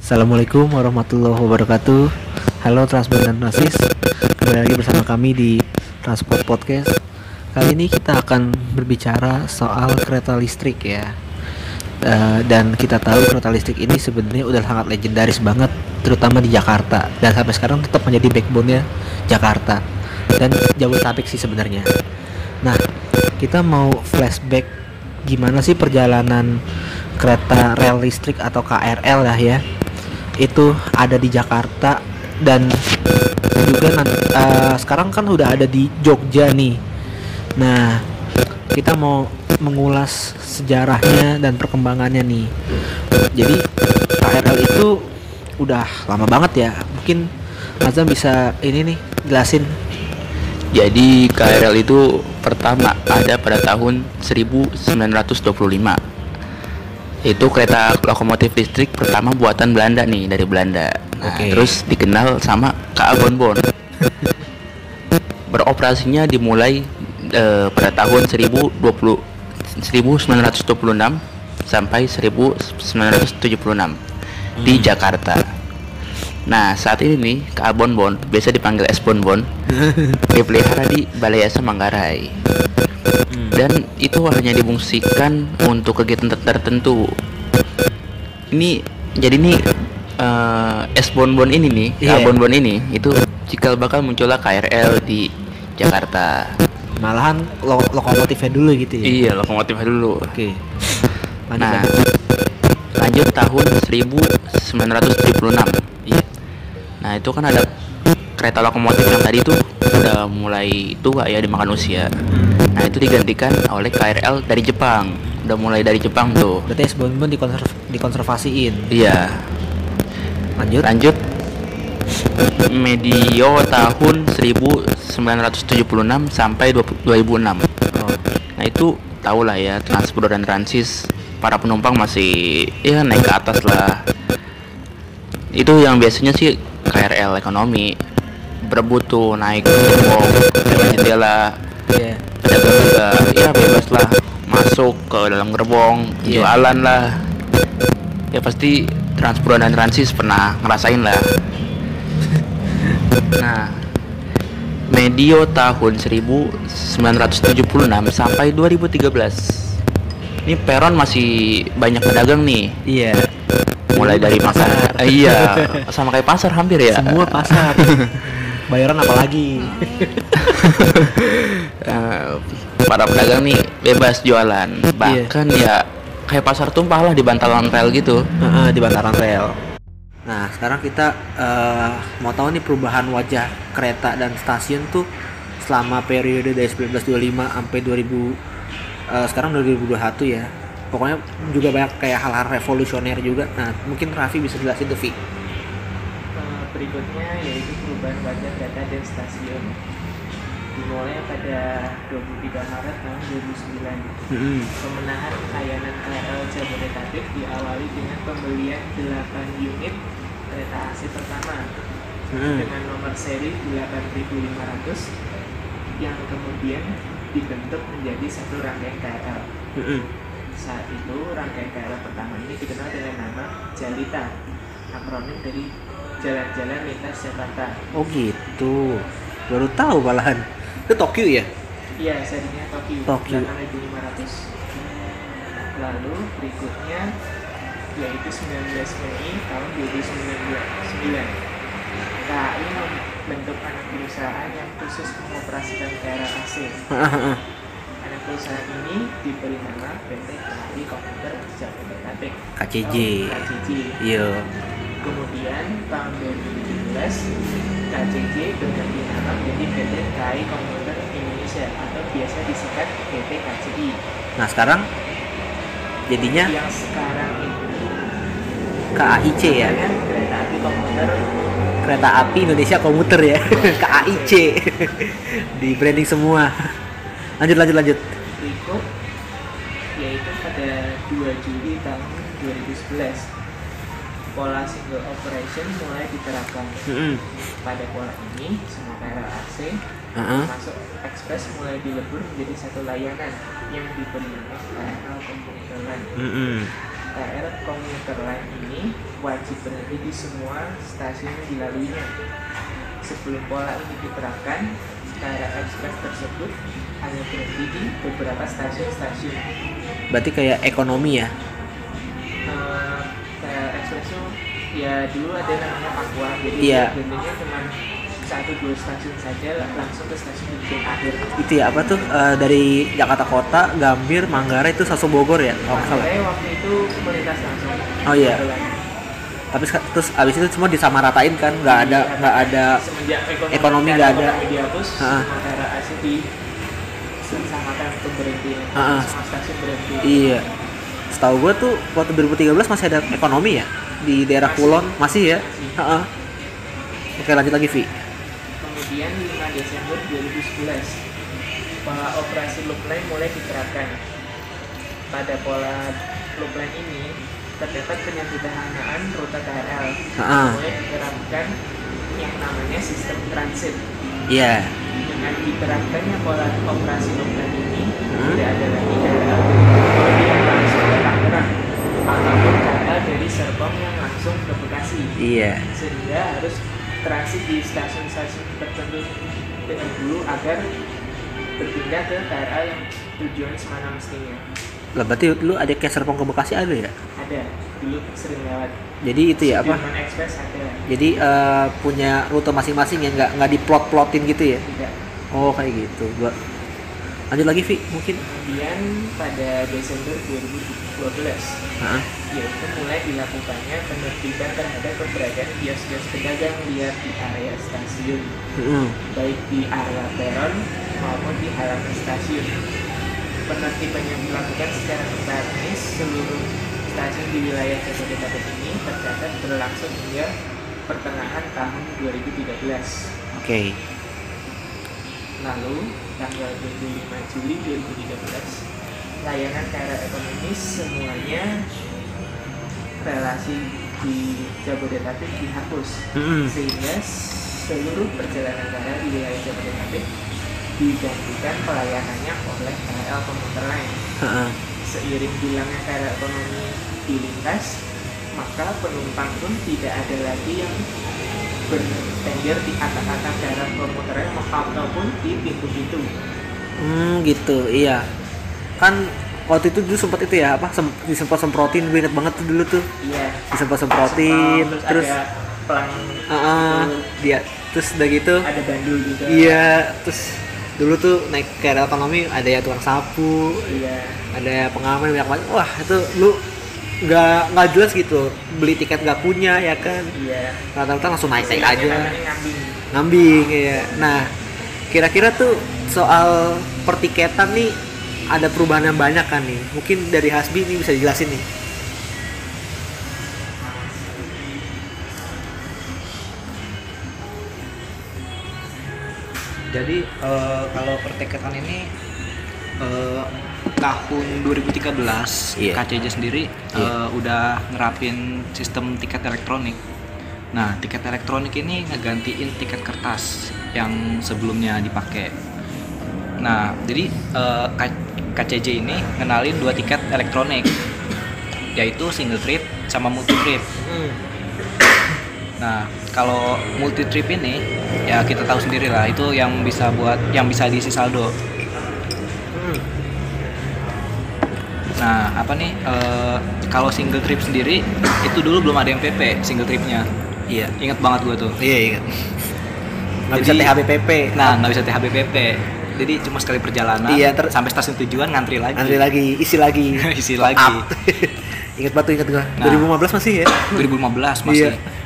Assalamualaikum warahmatullahi wabarakatuh. Halo Transport dan Nasis. Kembali lagi bersama kami di Transport Podcast. Kali ini kita akan berbicara soal kereta listrik ya. Eh, Dan kita tahu kereta listrik ini sebenarnya udah sangat legendaris banget Terutama di Jakarta. Dan sampai sekarang tetap menjadi backbone-nya Jakarta. Dan Jabodetabek sih sebenarnya. Nah kita mau flashback gimana sih perjalanan kereta rel listrik atau KRL lah ya itu ada di Jakarta dan juga nanti, eh, sekarang kan udah ada di Jogja nih. Nah, kita mau mengulas sejarahnya dan perkembangannya nih. Jadi KRL itu udah lama banget ya. Mungkin Azam bisa ini nih jelasin. Jadi KRL itu pertama ada pada tahun 1925. Itu kereta lokomotif listrik pertama buatan Belanda nih dari Belanda. Nah, Oke. terus dikenal sama KA Bonbon. Beroperasinya dimulai eh, pada tahun 1020 1926 sampai 1976 di Jakarta. Nah, saat ini nih KA Bonbon, biasa dipanggil S Bonbon, dipelihara di Balai Yasa Manggarai. Dan itu hanya difungsikan untuk kegiatan ter- tertentu. Ini jadi nih eh, S Bonbon ini nih, KA Iya. Bonbon ini itu cikal bakal munculnya KRL di Jakarta. Malahan lo- lokomotifnya dulu gitu ya. Iya, lokomotifnya dulu. Oke. Lanjut, Nah, lanjut. lanjut tahun 1976. Iya. Nah, itu kan ada kereta lokomotif yang tadi tuh udah mulai tua ya dimakan usia. Nah, itu digantikan oleh KRL dari Jepang. Udah mulai dari Jepang tuh. Berarti es bonbon dikonserv dikonservasiin. Iya. Lanjut. Lanjut medio tahun 1976 sampai 20- 2006. Oh. Nah itu tau lah ya Transpro dan Transis para penumpang masih ya naik ke atas lah. Itu yang biasanya sih KRL ekonomi berebut tuh naik gerbong lewat jendela Iya. pedagang juga ya bebas lah masuk ke dalam gerbong Iya. jualan lah ya pasti Transpro dan Transis pernah ngerasain lah nah medio tahun 1976 sampai 2013 ini peron masih banyak pedagang nih Iya. mulai dari Pasar. pasar iya sama kayak pasar hampir ya Semua pasar. Bayaran apa lagi? Eh, para pedagang nih bebas jualan bahkan ya kayak pasar tumpah lah di bantalan rel gitu Heeh, di bantaran rel. Nah, sekarang kita eh, mau tahu nih perubahan wajah kereta dan stasiun tuh selama periode dari 1925 sampai 2000 eh, sekarang 2021 ya. Pokoknya juga banyak kayak hal-hal revolusioner juga. Nah, mungkin Raffi bisa jelasin tuh, Vi. Berikutnya yaitu perubahan wajah kereta dan stasiun dimulai pada 23 Maret tahun 2009 Mm-mm. pemenahan layanan KRL Jabodetabek diawali dengan pembelian 8 unit kereta AC pertama Mm-mm. dengan nomor seri 8500 yang kemudian dibentuk menjadi satu rangkaian KRL Mm-mm. saat itu rangkaian KRL pertama ini dikenal dengan nama Jalita akronim dari Jalan-Jalan Lintas Jakarta Oh gitu. Baru tahu malahan. Itu Tokyo ya? Iya, serinya Tokyo, Tokyo. 8500. Lalu berikutnya yaitu 19 Mei tahun 2009. KAI membentuk anak perusahaan yang khusus mengoperasikan KRL AC. Anak perusahaan ini diberi nama PT KAI Komputer Jabodetabek KCJ. KCJ. Iya. Kemudian tahun 2017 KCJ berganti nama menjadi PT KAI Komputer Indonesia atau biasa disingkat PT KCI. Nah, sekarang jadinya Yang sekarang itu KAIC ya. namanya Kereta Api Komputer Kereta Api Indonesia Komuter ya. KAIC. Di branding semua. Lanjut lanjut lanjut. berikut yaitu pada 2 Juli tahun 2011 pola single operation mulai diterapkan. Mm-mm. Pada pola ini semua KRL AC Heeh. masuk ekspres mulai dilebur menjadi satu layanan yang diberi KRL Komuter Line. Mm-mm. KRL komuter lain ini wajib berhenti di semua stasiun yang dilaluinya. Sebelum pola ini diterapkan, KRL Express tersebut hanya berhenti di beberapa stasiun-stasiun. Berarti kayak ekonomi ya? Itu ya dulu ada namanya Pakuan, jadi Iya. berhentinya cuma satu dua stasiun saja langsung ke stasiun tujuan akhir. Itu ya apa tuh eh, dari Jakarta Kota, Gambir, Manggarai itu Saso Bogor ya? Oh, salah. Makanya waktu itu melintas langsung. Oh, iya. Kebetulan. Tapi terus abis itu semua disamaratain kan? Nggak ada nggak ada semenjak ekonomi, ekonomi nggak ada. ekonomi dihapus daerah asli di samakan untuk berhenti Ha-ha. semua stasiun berhenti Iya. Setahu gue tuh waktu 2013 masih ada ekonomi ya di daerah Masih. Kulon masih ya. Heeh. Oke lanjut lagi Vi. kemudian 5 Desember 2011 pola operasi loop line mulai diterapkan pada pola loop line ini terdapat penyederhanaan rute KRL mulai diterapkan yang namanya sistem transit Iya. dengan diterapkannya pola operasi loop line ini Hmm. tidak ada lagi KRL dari yang langsung ke Tangerang ataupun KRL dari Serpong yang langsung ke Bekasi Iya. sehingga harus transit di stasiun-stasiun tertentu terlebih dulu agar berpindah ke KRL yang tujuan semana mestinya Lah berarti lu ada kayak Serpong ke Bekasi ada ya? ada dulu sering lewat Jadi itu ya apa? Express ada Jadi eh, punya rute masing-masing ya nggak nggak diplot-plotin gitu ya? tidak Oh kayak gitu. Gua lanjut lagi Vi mungkin. kemudian pada Desember 2012 Heeh. yaitu mulai dilakukannya penertiban terhadap keberadaan kios-kios pedagang liar di area stasiun Heeh. baik di area peron maupun di halaman stasiun. Penertiban yang dilakukan secara teknis seluruh stasiun di wilayah Jabodetabek ini tercatat berlangsung hingga pertengahan tahun 2013. Oke. Lalu, tanggal 25 Juli 2013, layanan KRL ekonomis semuanya relasi di Jabodetabek dihapus. Sehingga seluruh perjalanan KRL di wilayah Jabodetabek digantikan pelayanannya oleh KRL komuter lain. Seiring bilangnya KRL ekonomi dilintas, maka penumpang pun tidak ada lagi yang bertengger di atas-atas KRL komuter lain ataupun di pintu-pintu. Hmm gitu. Iya. Kan waktu itu dulu sempat itu ya apa? Sem disemprot semprotin gue inget banget tuh dulu tuh. Iya. Disemprot semprotin terus, terus ada pelang Heeh. dia terus udah gitu. ada bandul juga. Iya, terus dulu tuh naik KRL ekonomi ada ya tukang sapu, Iya. ada pengamen banyak banget. Wah, itu lu nggak nggak jelas gitu. Beli tiket nggak punya ya kan. Iya. Rata-rata langsung naik naik Istilahnya aja. ngambing. ngambing ya. Nah, kira-kira tuh soal pertiketan nih ada perubahan yang banyak kan nih. Mungkin dari Hasbi nih bisa dijelasin nih. Jadi eh, kalau pertiketan ini eh, tahun 2013 Iya. KCJ sendiri Iya. eh, udah nerapin sistem tiket elektronik. Nah, tiket elektronik ini ngegantiin tiket kertas yang sebelumnya dipakai. Nah, jadi eh, K- KCJ ini ngenalin dua tiket elektronik, yaitu single trip sama multi trip. Nah, kalau multi trip ini ya kita tahu sendiri lah itu yang bisa buat yang bisa diisi saldo. Nah, apa nih eh, kalau single trip sendiri itu dulu belum ada MPP single tripnya. Iya. Ingat banget gua tuh. Iya, iya. Nggak bisa Jadi- THBPP. Nah, nggak bisa THBPP. Jadi cuma sekali perjalanan Iya, ter- sampai stasiun tujuan ngantri lagi. Antri lagi, isi lagi. Isi lagi. ingat batu ingat gua. Nah. 2015 masih ya? 2015 masih. Iya.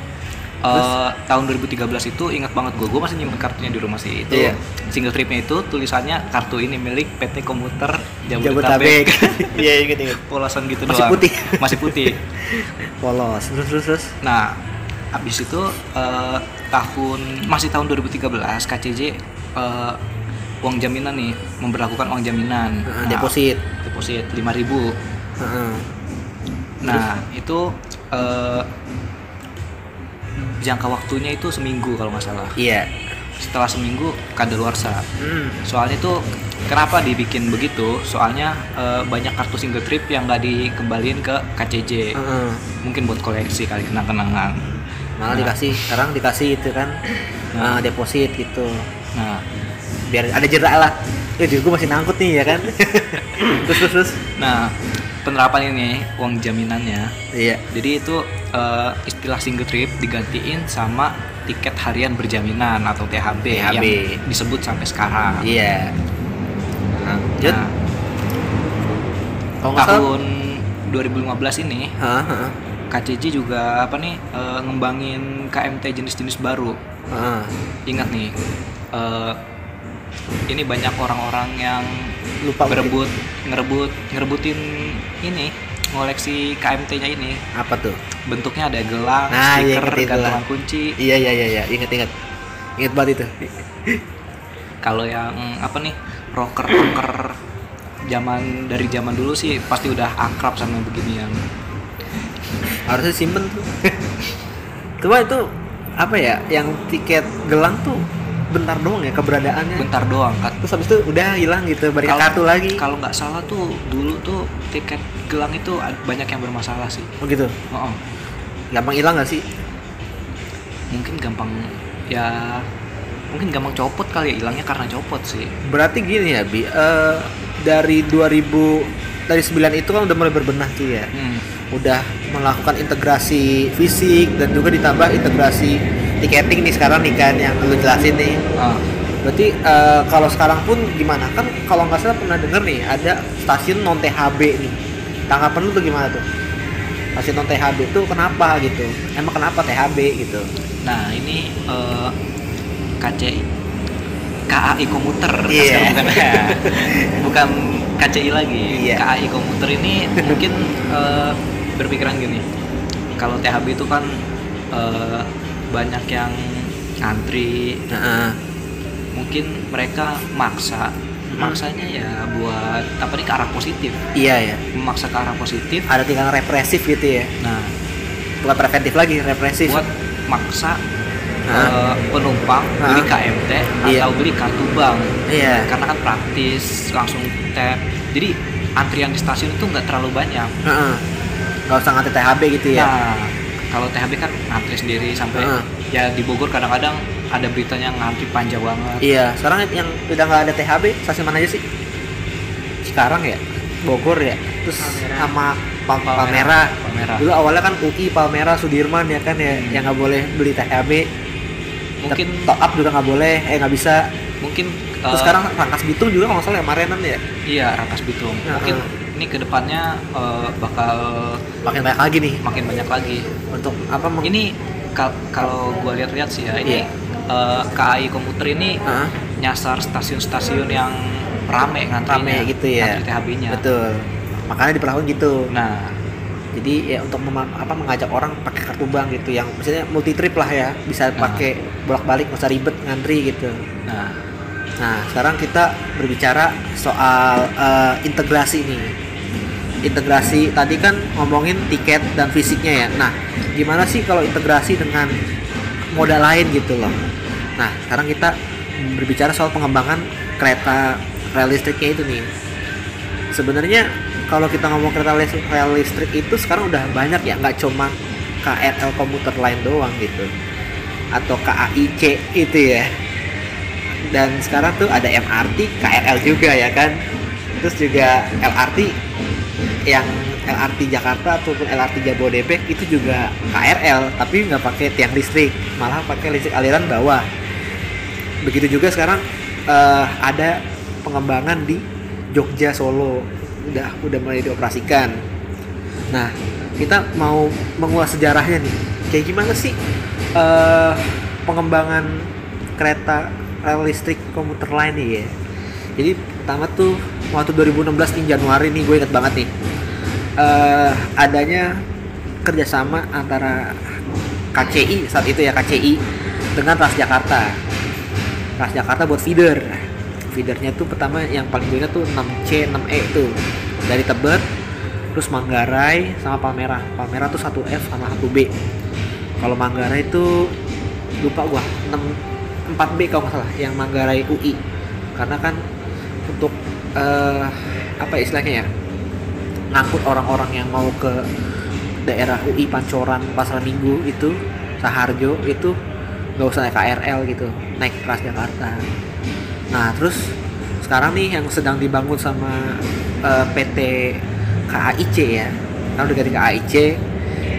Eh, tahun 2013 itu ingat banget gue, gue masih nyimpen kartunya di rumah sih. Itu Iya. single tripnya itu tulisannya kartu ini milik PT Komuter Jabodetabek. Iya, ingat ingat. Polosan gitu Masih doang. putih. Masih putih. Polos. Terus terus terus. Nah, habis itu eh, tahun masih tahun 2013 KCJ eh, uang jaminan nih memperlakukan uang jaminan. Nah, deposit. Deposit 5000 Heeh. Nah, itu eh, jangka waktunya itu seminggu kalau nggak salah. Iya. setelah seminggu kadaluarsa Hmm. soalnya itu kenapa dibikin begitu soalnya eh, banyak kartu single trip yang nggak dikembaliin ke KCJ Heeh. mungkin buat koleksi kali kenang-kenangan Malah Nah. dikasih sekarang dikasih itu kan Nah. eh, deposit gitu. nah Biar ada jerak lah. Eh, gue masih nangkut nih ya kan. terus terus terus. nah penerapan ini uang jaminannya Iya. jadi itu eh, istilah single trip digantiin sama tiket harian berjaminan atau THB, THB. yang disebut sampai sekarang Iya. Nah. Nah, salah- tahun 2015 ini Hah, hah, KCJ juga apa nih eh, ngembangin KMT jenis-jenis baru. hah. Ingat nih, eh, ini banyak orang-orang yang Lupa berebut, ngerebut, ngerebutin ini ngoleksi KMT-nya ini. Apa tuh? Bentuknya ada gelang, Nah, iya, stiker, itu. gantungan kunci. Iya iya iya iya, inget inget. Inget banget itu. Kalau yang apa nih, rocker-rocker zaman dari zaman dulu sih pasti udah akrab sama beginian. Harusnya simpen tuh. Cuma itu apa ya? Yang tiket gelang tuh bentar doang ya keberadaannya. Bentar doang kan. Terus habis itu udah hilang gitu, balik Kalau- kartu lagi. Kalau nggak salah tuh dulu tuh tiket gelang itu banyak yang bermasalah sih. Oh gitu. Oh, oh. Gampang hilang gak sih? mungkin gampang ya mungkin gampang copot kali ya hilangnya karena copot sih. Berarti gini ya, Bi. Eh, dari 2000 dari 9 itu kan udah mulai berbenah tuh ya. Hmm. Udah melakukan integrasi fisik dan juga ditambah integrasi tiketing nih sekarang nih kan yang lu jelasin nih. Ah, Berarti eh, kalau sekarang pun gimana? Kan kalau nggak salah pernah denger nih ada stasiun non THB nih. Tanggapan lu tuh gimana tuh? Stasiun non THB itu kenapa gitu? Emang kenapa THB gitu? Nah ini eh, KCI KAI komuter Iya. sekarang bukan bukan KCI lagi Iya. KAI komuter ini mungkin eh, berpikiran gini kalau THB itu kan eh, banyak yang antri Heeh. mungkin mereka maksa maksanya ya buat apa nih ke arah positif Iya ya. memaksa ke arah positif Ada tingkatan represif gitu ya. nah Bukan preventif lagi, represif. buat maksa eh, penumpang Hah? beli KMT Iya. atau beli kartu bank Iya. karena kan praktis langsung tap jadi antrian di stasiun itu nggak terlalu banyak Heeh. Gak usah nganti THB gitu ya. nah kalau THB kan ngantri sendiri sampai Hah. ya di Bogor kadang-kadang ada beritanya ngantri panjang banget Iya, sekarang yang udah nggak ada THB, stasiun mana aja sih? Sekarang ya, Bogor ya, terus Palmerah. sama Pal Palmerah. Palmerah. Palmerah. Dulu awalnya kan UI, Palmerah, Sudirman ya kan ya, Hmm. yang nggak boleh beli THB. mungkin top up juga nggak boleh, eh nggak bisa. mungkin Terus eh, sekarang Rangkas Bitung juga kalau nggak salah ya, Marenan ya, iya Rangkas Bitung Nah, mungkin eh. Ini ke depannya eh, bakal makin banyak lagi nih makin banyak lagi untuk apa? ini kal- kalau gue lihat-lihat sih ya ini Iya. eh, KAI komuter ini Heeh, nyasar stasiun-stasiun yang rame ngantrinya rame gitu ya. ngantri THB-nya Betul. Makanya diperlakukan gitu. nah jadi ya untuk apa mengajak orang pakai kartu bank gitu yang misalnya multi trip lah ya bisa Nah. pakai bolak balik nggak usah ribet ngantri gitu nah nah sekarang kita berbicara soal eh, integrasi nih integrasi tadi kan ngomongin tiket dan fisiknya ya. Nah gimana sih kalau integrasi dengan moda lain gitu loh? Nah sekarang kita berbicara soal pengembangan kereta rel listriknya itu nih. Sebenarnya kalau kita ngomong kereta rel listrik itu sekarang udah banyak ya nggak cuma KRL komuter lain doang gitu. Atau KAIC itu ya. Dan sekarang tuh ada MRT KRL juga ya kan. Terus juga LRT yang LRT Jakarta ataupun LRT Jabodebek itu juga KRL tapi nggak pakai tiang listrik malah pakai listrik aliran bawah. Begitu juga sekarang eh, ada pengembangan di Jogja Solo. Udah udah mulai dioperasikan. Nah kita mau mengulas sejarahnya nih. Kayak gimana sih eh, pengembangan kereta rel listrik komuter lain nih ya? Jadi pertama tuh waktu 2016 nih Januari nih gue inget banget nih. Eh, adanya kerjasama antara KCI saat itu ya KCI dengan Transjakarta. Transjakarta buat feeder. Feedernya tuh pertama yang paling gue ingat tuh 6C 6E tuh. Dari Tebet terus Manggarai sama Palmerah Palmerah tuh 1F sama 1B kalau Manggarai itu lupa gua 6 4B kalau nggak salah yang Manggarai UI karena kan untuk eh, apa ya istilahnya ya ngangkut orang-orang yang mau ke daerah UI Pancoran Pasar Minggu itu Saharjo itu nggak usah naik KRL gitu naik Transjakarta nah terus sekarang nih yang sedang dibangun sama eh, PT KAIC ya kalau udah ganti KAIC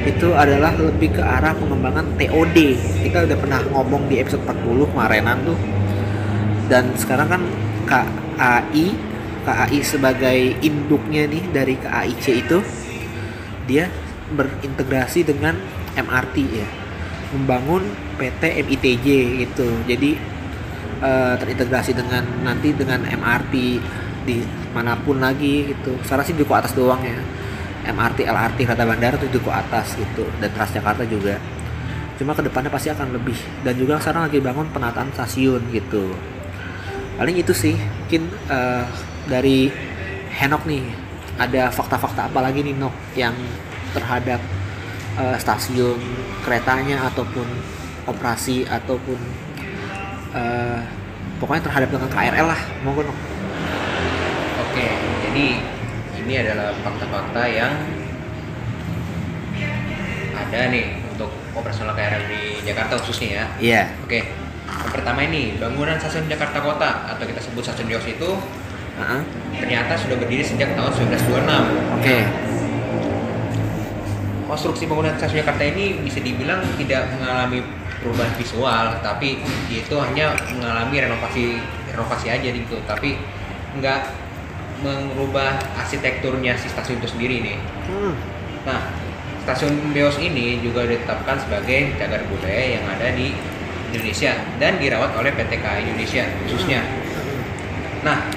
itu adalah lebih ke arah pengembangan TOD kita udah pernah ngomong di episode 40 kemarinan tuh. Dan sekarang kan KAI KAI sebagai induknya nih dari KAIC itu dia berintegrasi dengan MRT ya. Membangun PT MITJ gitu. Jadi eh, terintegrasi dengan nanti dengan MRT di mana pun lagi gitu. Sekarang sih duku atas doang ya. MRT LRT kereta bandara tuh duku atas gitu. Dan Transjakarta juga. Cuma ke depannya pasti akan lebih. Dan juga sekarang lagi bangun penataan stasiun gitu. Paling itu sih mungkin eh, dari Henok nih. Ada fakta-fakta apa lagi nih Nok yang terhadap eh, stasiun keretanya ataupun operasi ataupun eh, pokoknya terhadap dengan KRL lah. Monggo Nok. Oke, jadi ini adalah fakta-fakta yang ada nih untuk operasional KRL di Jakarta khususnya ya. iya. Oke, yang pertama ini bangunan stasiun Jakarta Kota atau kita sebut stasiun Dios itu Heeh. ternyata sudah berdiri sejak tahun 1926. oke Konstruksi bangunan stasiun Jakarta ini bisa dibilang tidak mengalami perubahan visual, tapi itu hanya mengalami renovasi renovasi aja gitu, tapi nggak mengubah arsitekturnya si stasiun itu sendiri nih. Hmm. Nah, stasiun Beos ini juga ditetapkan sebagai cagar budaya yang ada di Indonesia dan dirawat oleh PT KAI Indonesia khususnya. Nah,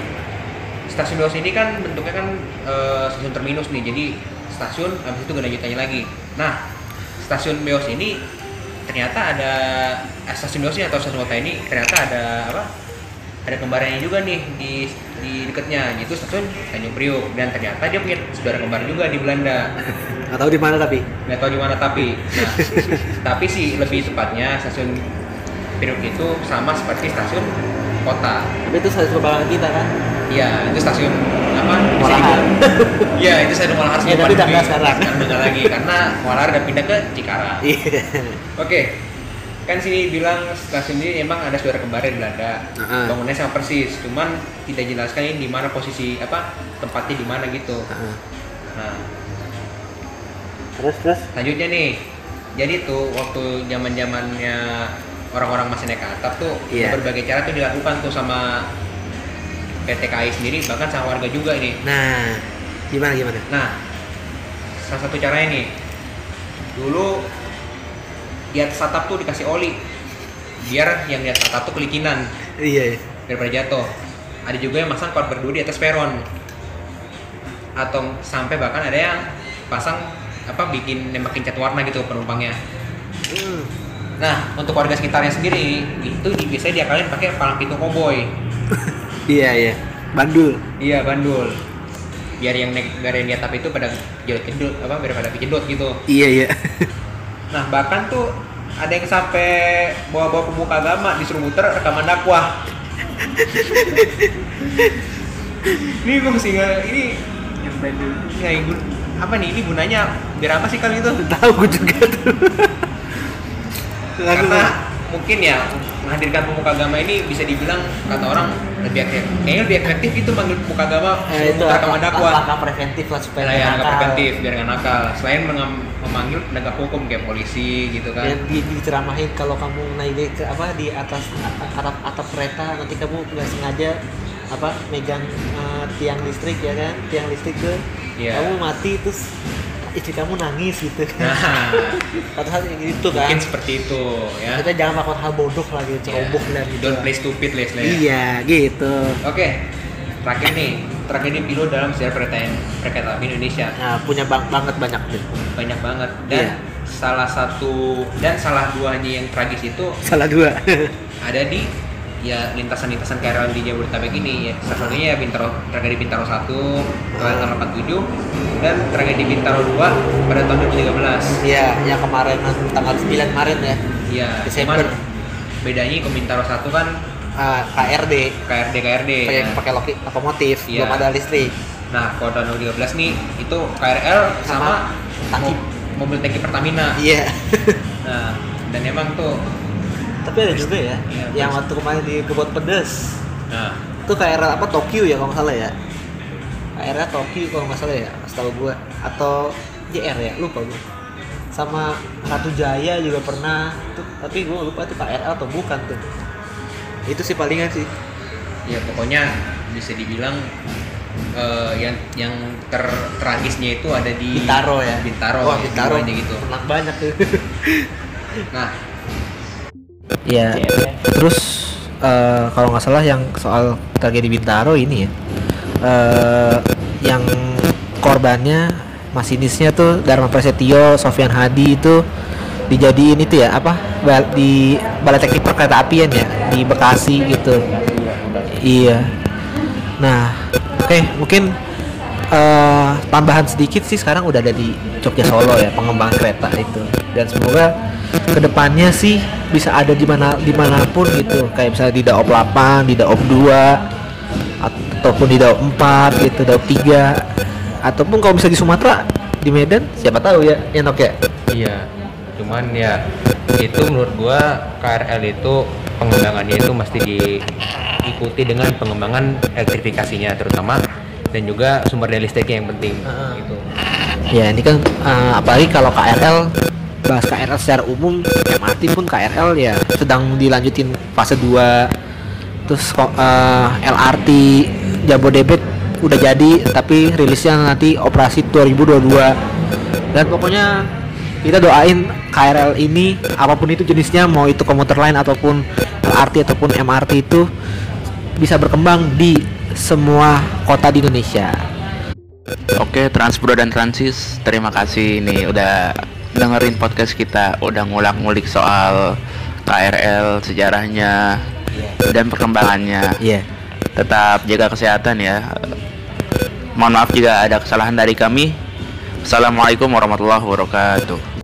stasiun Beos ini kan bentuknya kan eh, stasiun terminus nih, jadi stasiun habis itu gak ada lanjutannya lagi. Nah, stasiun Beos ini ternyata ada eh, stasiun ini atau stasiun kota ini ternyata ada apa? Ada kembarannya juga nih di di dekatnya, yaitu stasiun Tanjung Priok dan ternyata dia punya saudara kembar juga di Belanda. Nggak tahu di mana tapi. Nggak tahu di mana tapi. Nah, tapi sih lebih tepatnya stasiun Priok itu sama seperti stasiun kota. Tapi itu stasiun kebanggaan kita kan iya itu stasiun apa dibilang- iya itu stasiun Walahar Ya, sebelum tapi udah pandemi. sekarang. Sekarang nggak lagi karena Walahar udah pindah ke Cikarang iya oke kan sini bilang stasiun ini emang ada saudara kembarnya di Belanda Heeh. bangunannya sama persis cuman tidak jelaskan ini di mana posisi apa tempatnya di mana gitu Heeh. nah terus terus Selanjutnya nih, jadi tuh waktu zaman zamannya orang-orang masih naik atap tuh Iya. berbagai cara tuh dilakukan tuh sama PT KAI sendiri bahkan sama warga juga ini. nah gimana gimana Nah, salah satu caranya nih, dulu di atas atap tuh dikasih oli biar yang di atas atap tuh kelikinan iya iya. daripada jatuh. Ada juga yang masang kuat berdua di atas peron atau sampai bahkan ada yang pasang apa bikin nembakin cat warna gitu penumpangnya. Hmm. Nah, untuk warga sekitarnya sendiri itu biasanya diakalin pakai palang pintu koboi. iya iya bandul Iya, bandul. Biar yang naik biar yang di atap itu pada jedot apa biar pada kejedot gitu. iya iya Nah, bahkan tuh ada yang sampai bawa-bawa pemuka agama disuruh muter rekaman dakwah. ini gue mesti nggak ini yang bandul ya, yang gun- apa nih ini gunanya biar apa sih kali itu? tahu gue juga tuh karena mungkin ya menghadirkan pemuka agama ini bisa dibilang kata orang lebih efektif kayaknya lebih efektif itu manggil pemuka agama Eh, itu suruh rekaman langkah, dakwah. Langkah preventif lah supaya Nah, nggak ya, nakal. preventif biar nggak nakal. Selain memanggil penegak hukum kayak polisi gitu kan. Dan di, diceramahin kalau kamu naik di, ke- apa di atas atap atap kereta nanti kamu nggak sengaja apa megang eh, tiang listrik ya kan? Tiang listrik tuh Iya. kamu mati terus istri kamu nangis gitu kan. Nah. Atau gitu kan. Mungkin seperti itu ya. Kita jangan melakukan hal bodoh lagi Ya. ceroboh dan gitu. Don't play stupid lah iya gitu. Oke terakhir nih. Terakhir ini pilu dalam sejarah kereta api Indonesia. Nah punya bang banget banyak nih banyak banget. Dan Iya. salah satu dan salah duanya yang tragis itu salah dua. ada di ya lintasan-lintasan KRL di Jabodetabek ini ya salah satunya ya Bintaro tragedi Bintaro 1 tahun 87 dan tragedi Bintaro 2 pada tahun 2013 Iya, yang kemarin tanggal 9 kemarin ya. ya Desember. cuman bedanya Komintaro satu kan Ah, KRD KRD KRD. pakai Nah, pakai loki- lokomotif Iya. belum ada listrik Nah, kalau tahun 2013 nih itu KRL sama, Sama tangki. mo- mobil tangki Pertamina. iya Nah, dan emang tuh tapi ada juga ya Iya, yang waktu kemarin di kebun pedes. Nah. Itu KRL apa Tokyo ya kalau nggak salah ya? KRL Tokyo kalau nggak salah ya setahu gua. Atau JR ya lupa gua. Sama Ratu Jaya juga pernah. Tuh tapi gua lupa itu KRL atau bukan tuh. Itu sih palingan sih. Ya pokoknya bisa dibilang eh, yang yang ter tragisnya itu ada di Bintaro ya? Bintaro, wah ya, Bintaro jiwanya gitu. Enak banyak tuh. Nah, ya terus eh, kalau nggak salah yang soal tragedi Bintaro ini ya eh, yang korbannya masinisnya tuh Dharma Prasetyo, Sofian Hadi itu dijadiin itu ya apa bal- di balai teknik perkereta apian ya di Bekasi gitu. Iya. Nah oke mungkin eh, tambahan sedikit sih sekarang udah ada di Jogja Solo ya pengembangan kereta itu. Dan semoga ke depannya sih bisa ada di mana di mana pun gitu. Kayak misalnya di Daop 8 di Daop 2 ataupun di Daop 4 gitu Daop 3 ataupun kalau bisa di Sumatera di Medan siapa tahu ya Enok ya? Iya, cuman ya itu menurut gua KRL itu pengembangannya itu mesti diikuti dengan pengembangan elektrifikasinya terutama dan juga sumber daya listriknya yang penting Heeh. gitu. Ya ini kan eh, apalagi kalau KRL bahas KRL secara umum MRT pun KRL ya sedang dilanjutin fase 2 terus kok eh, LRT Jabodebek udah jadi tapi rilisnya nanti operasi 2022 dan pokoknya kita doain KRL ini apa pun itu jenisnya mau itu komuter lain ataupun LRT ataupun MRT itu bisa berkembang di semua kota di Indonesia. Oke, Transpro dan Transis, terima kasih nih udah dengerin podcast kita, udah ngulik-ngulik soal KRL, sejarahnya, dan perkembangannya. Iya. Tetap jaga kesehatan ya. Mohon maaf jika ada kesalahan dari kami. Assalamualaikum warahmatullahi wabarakatuh.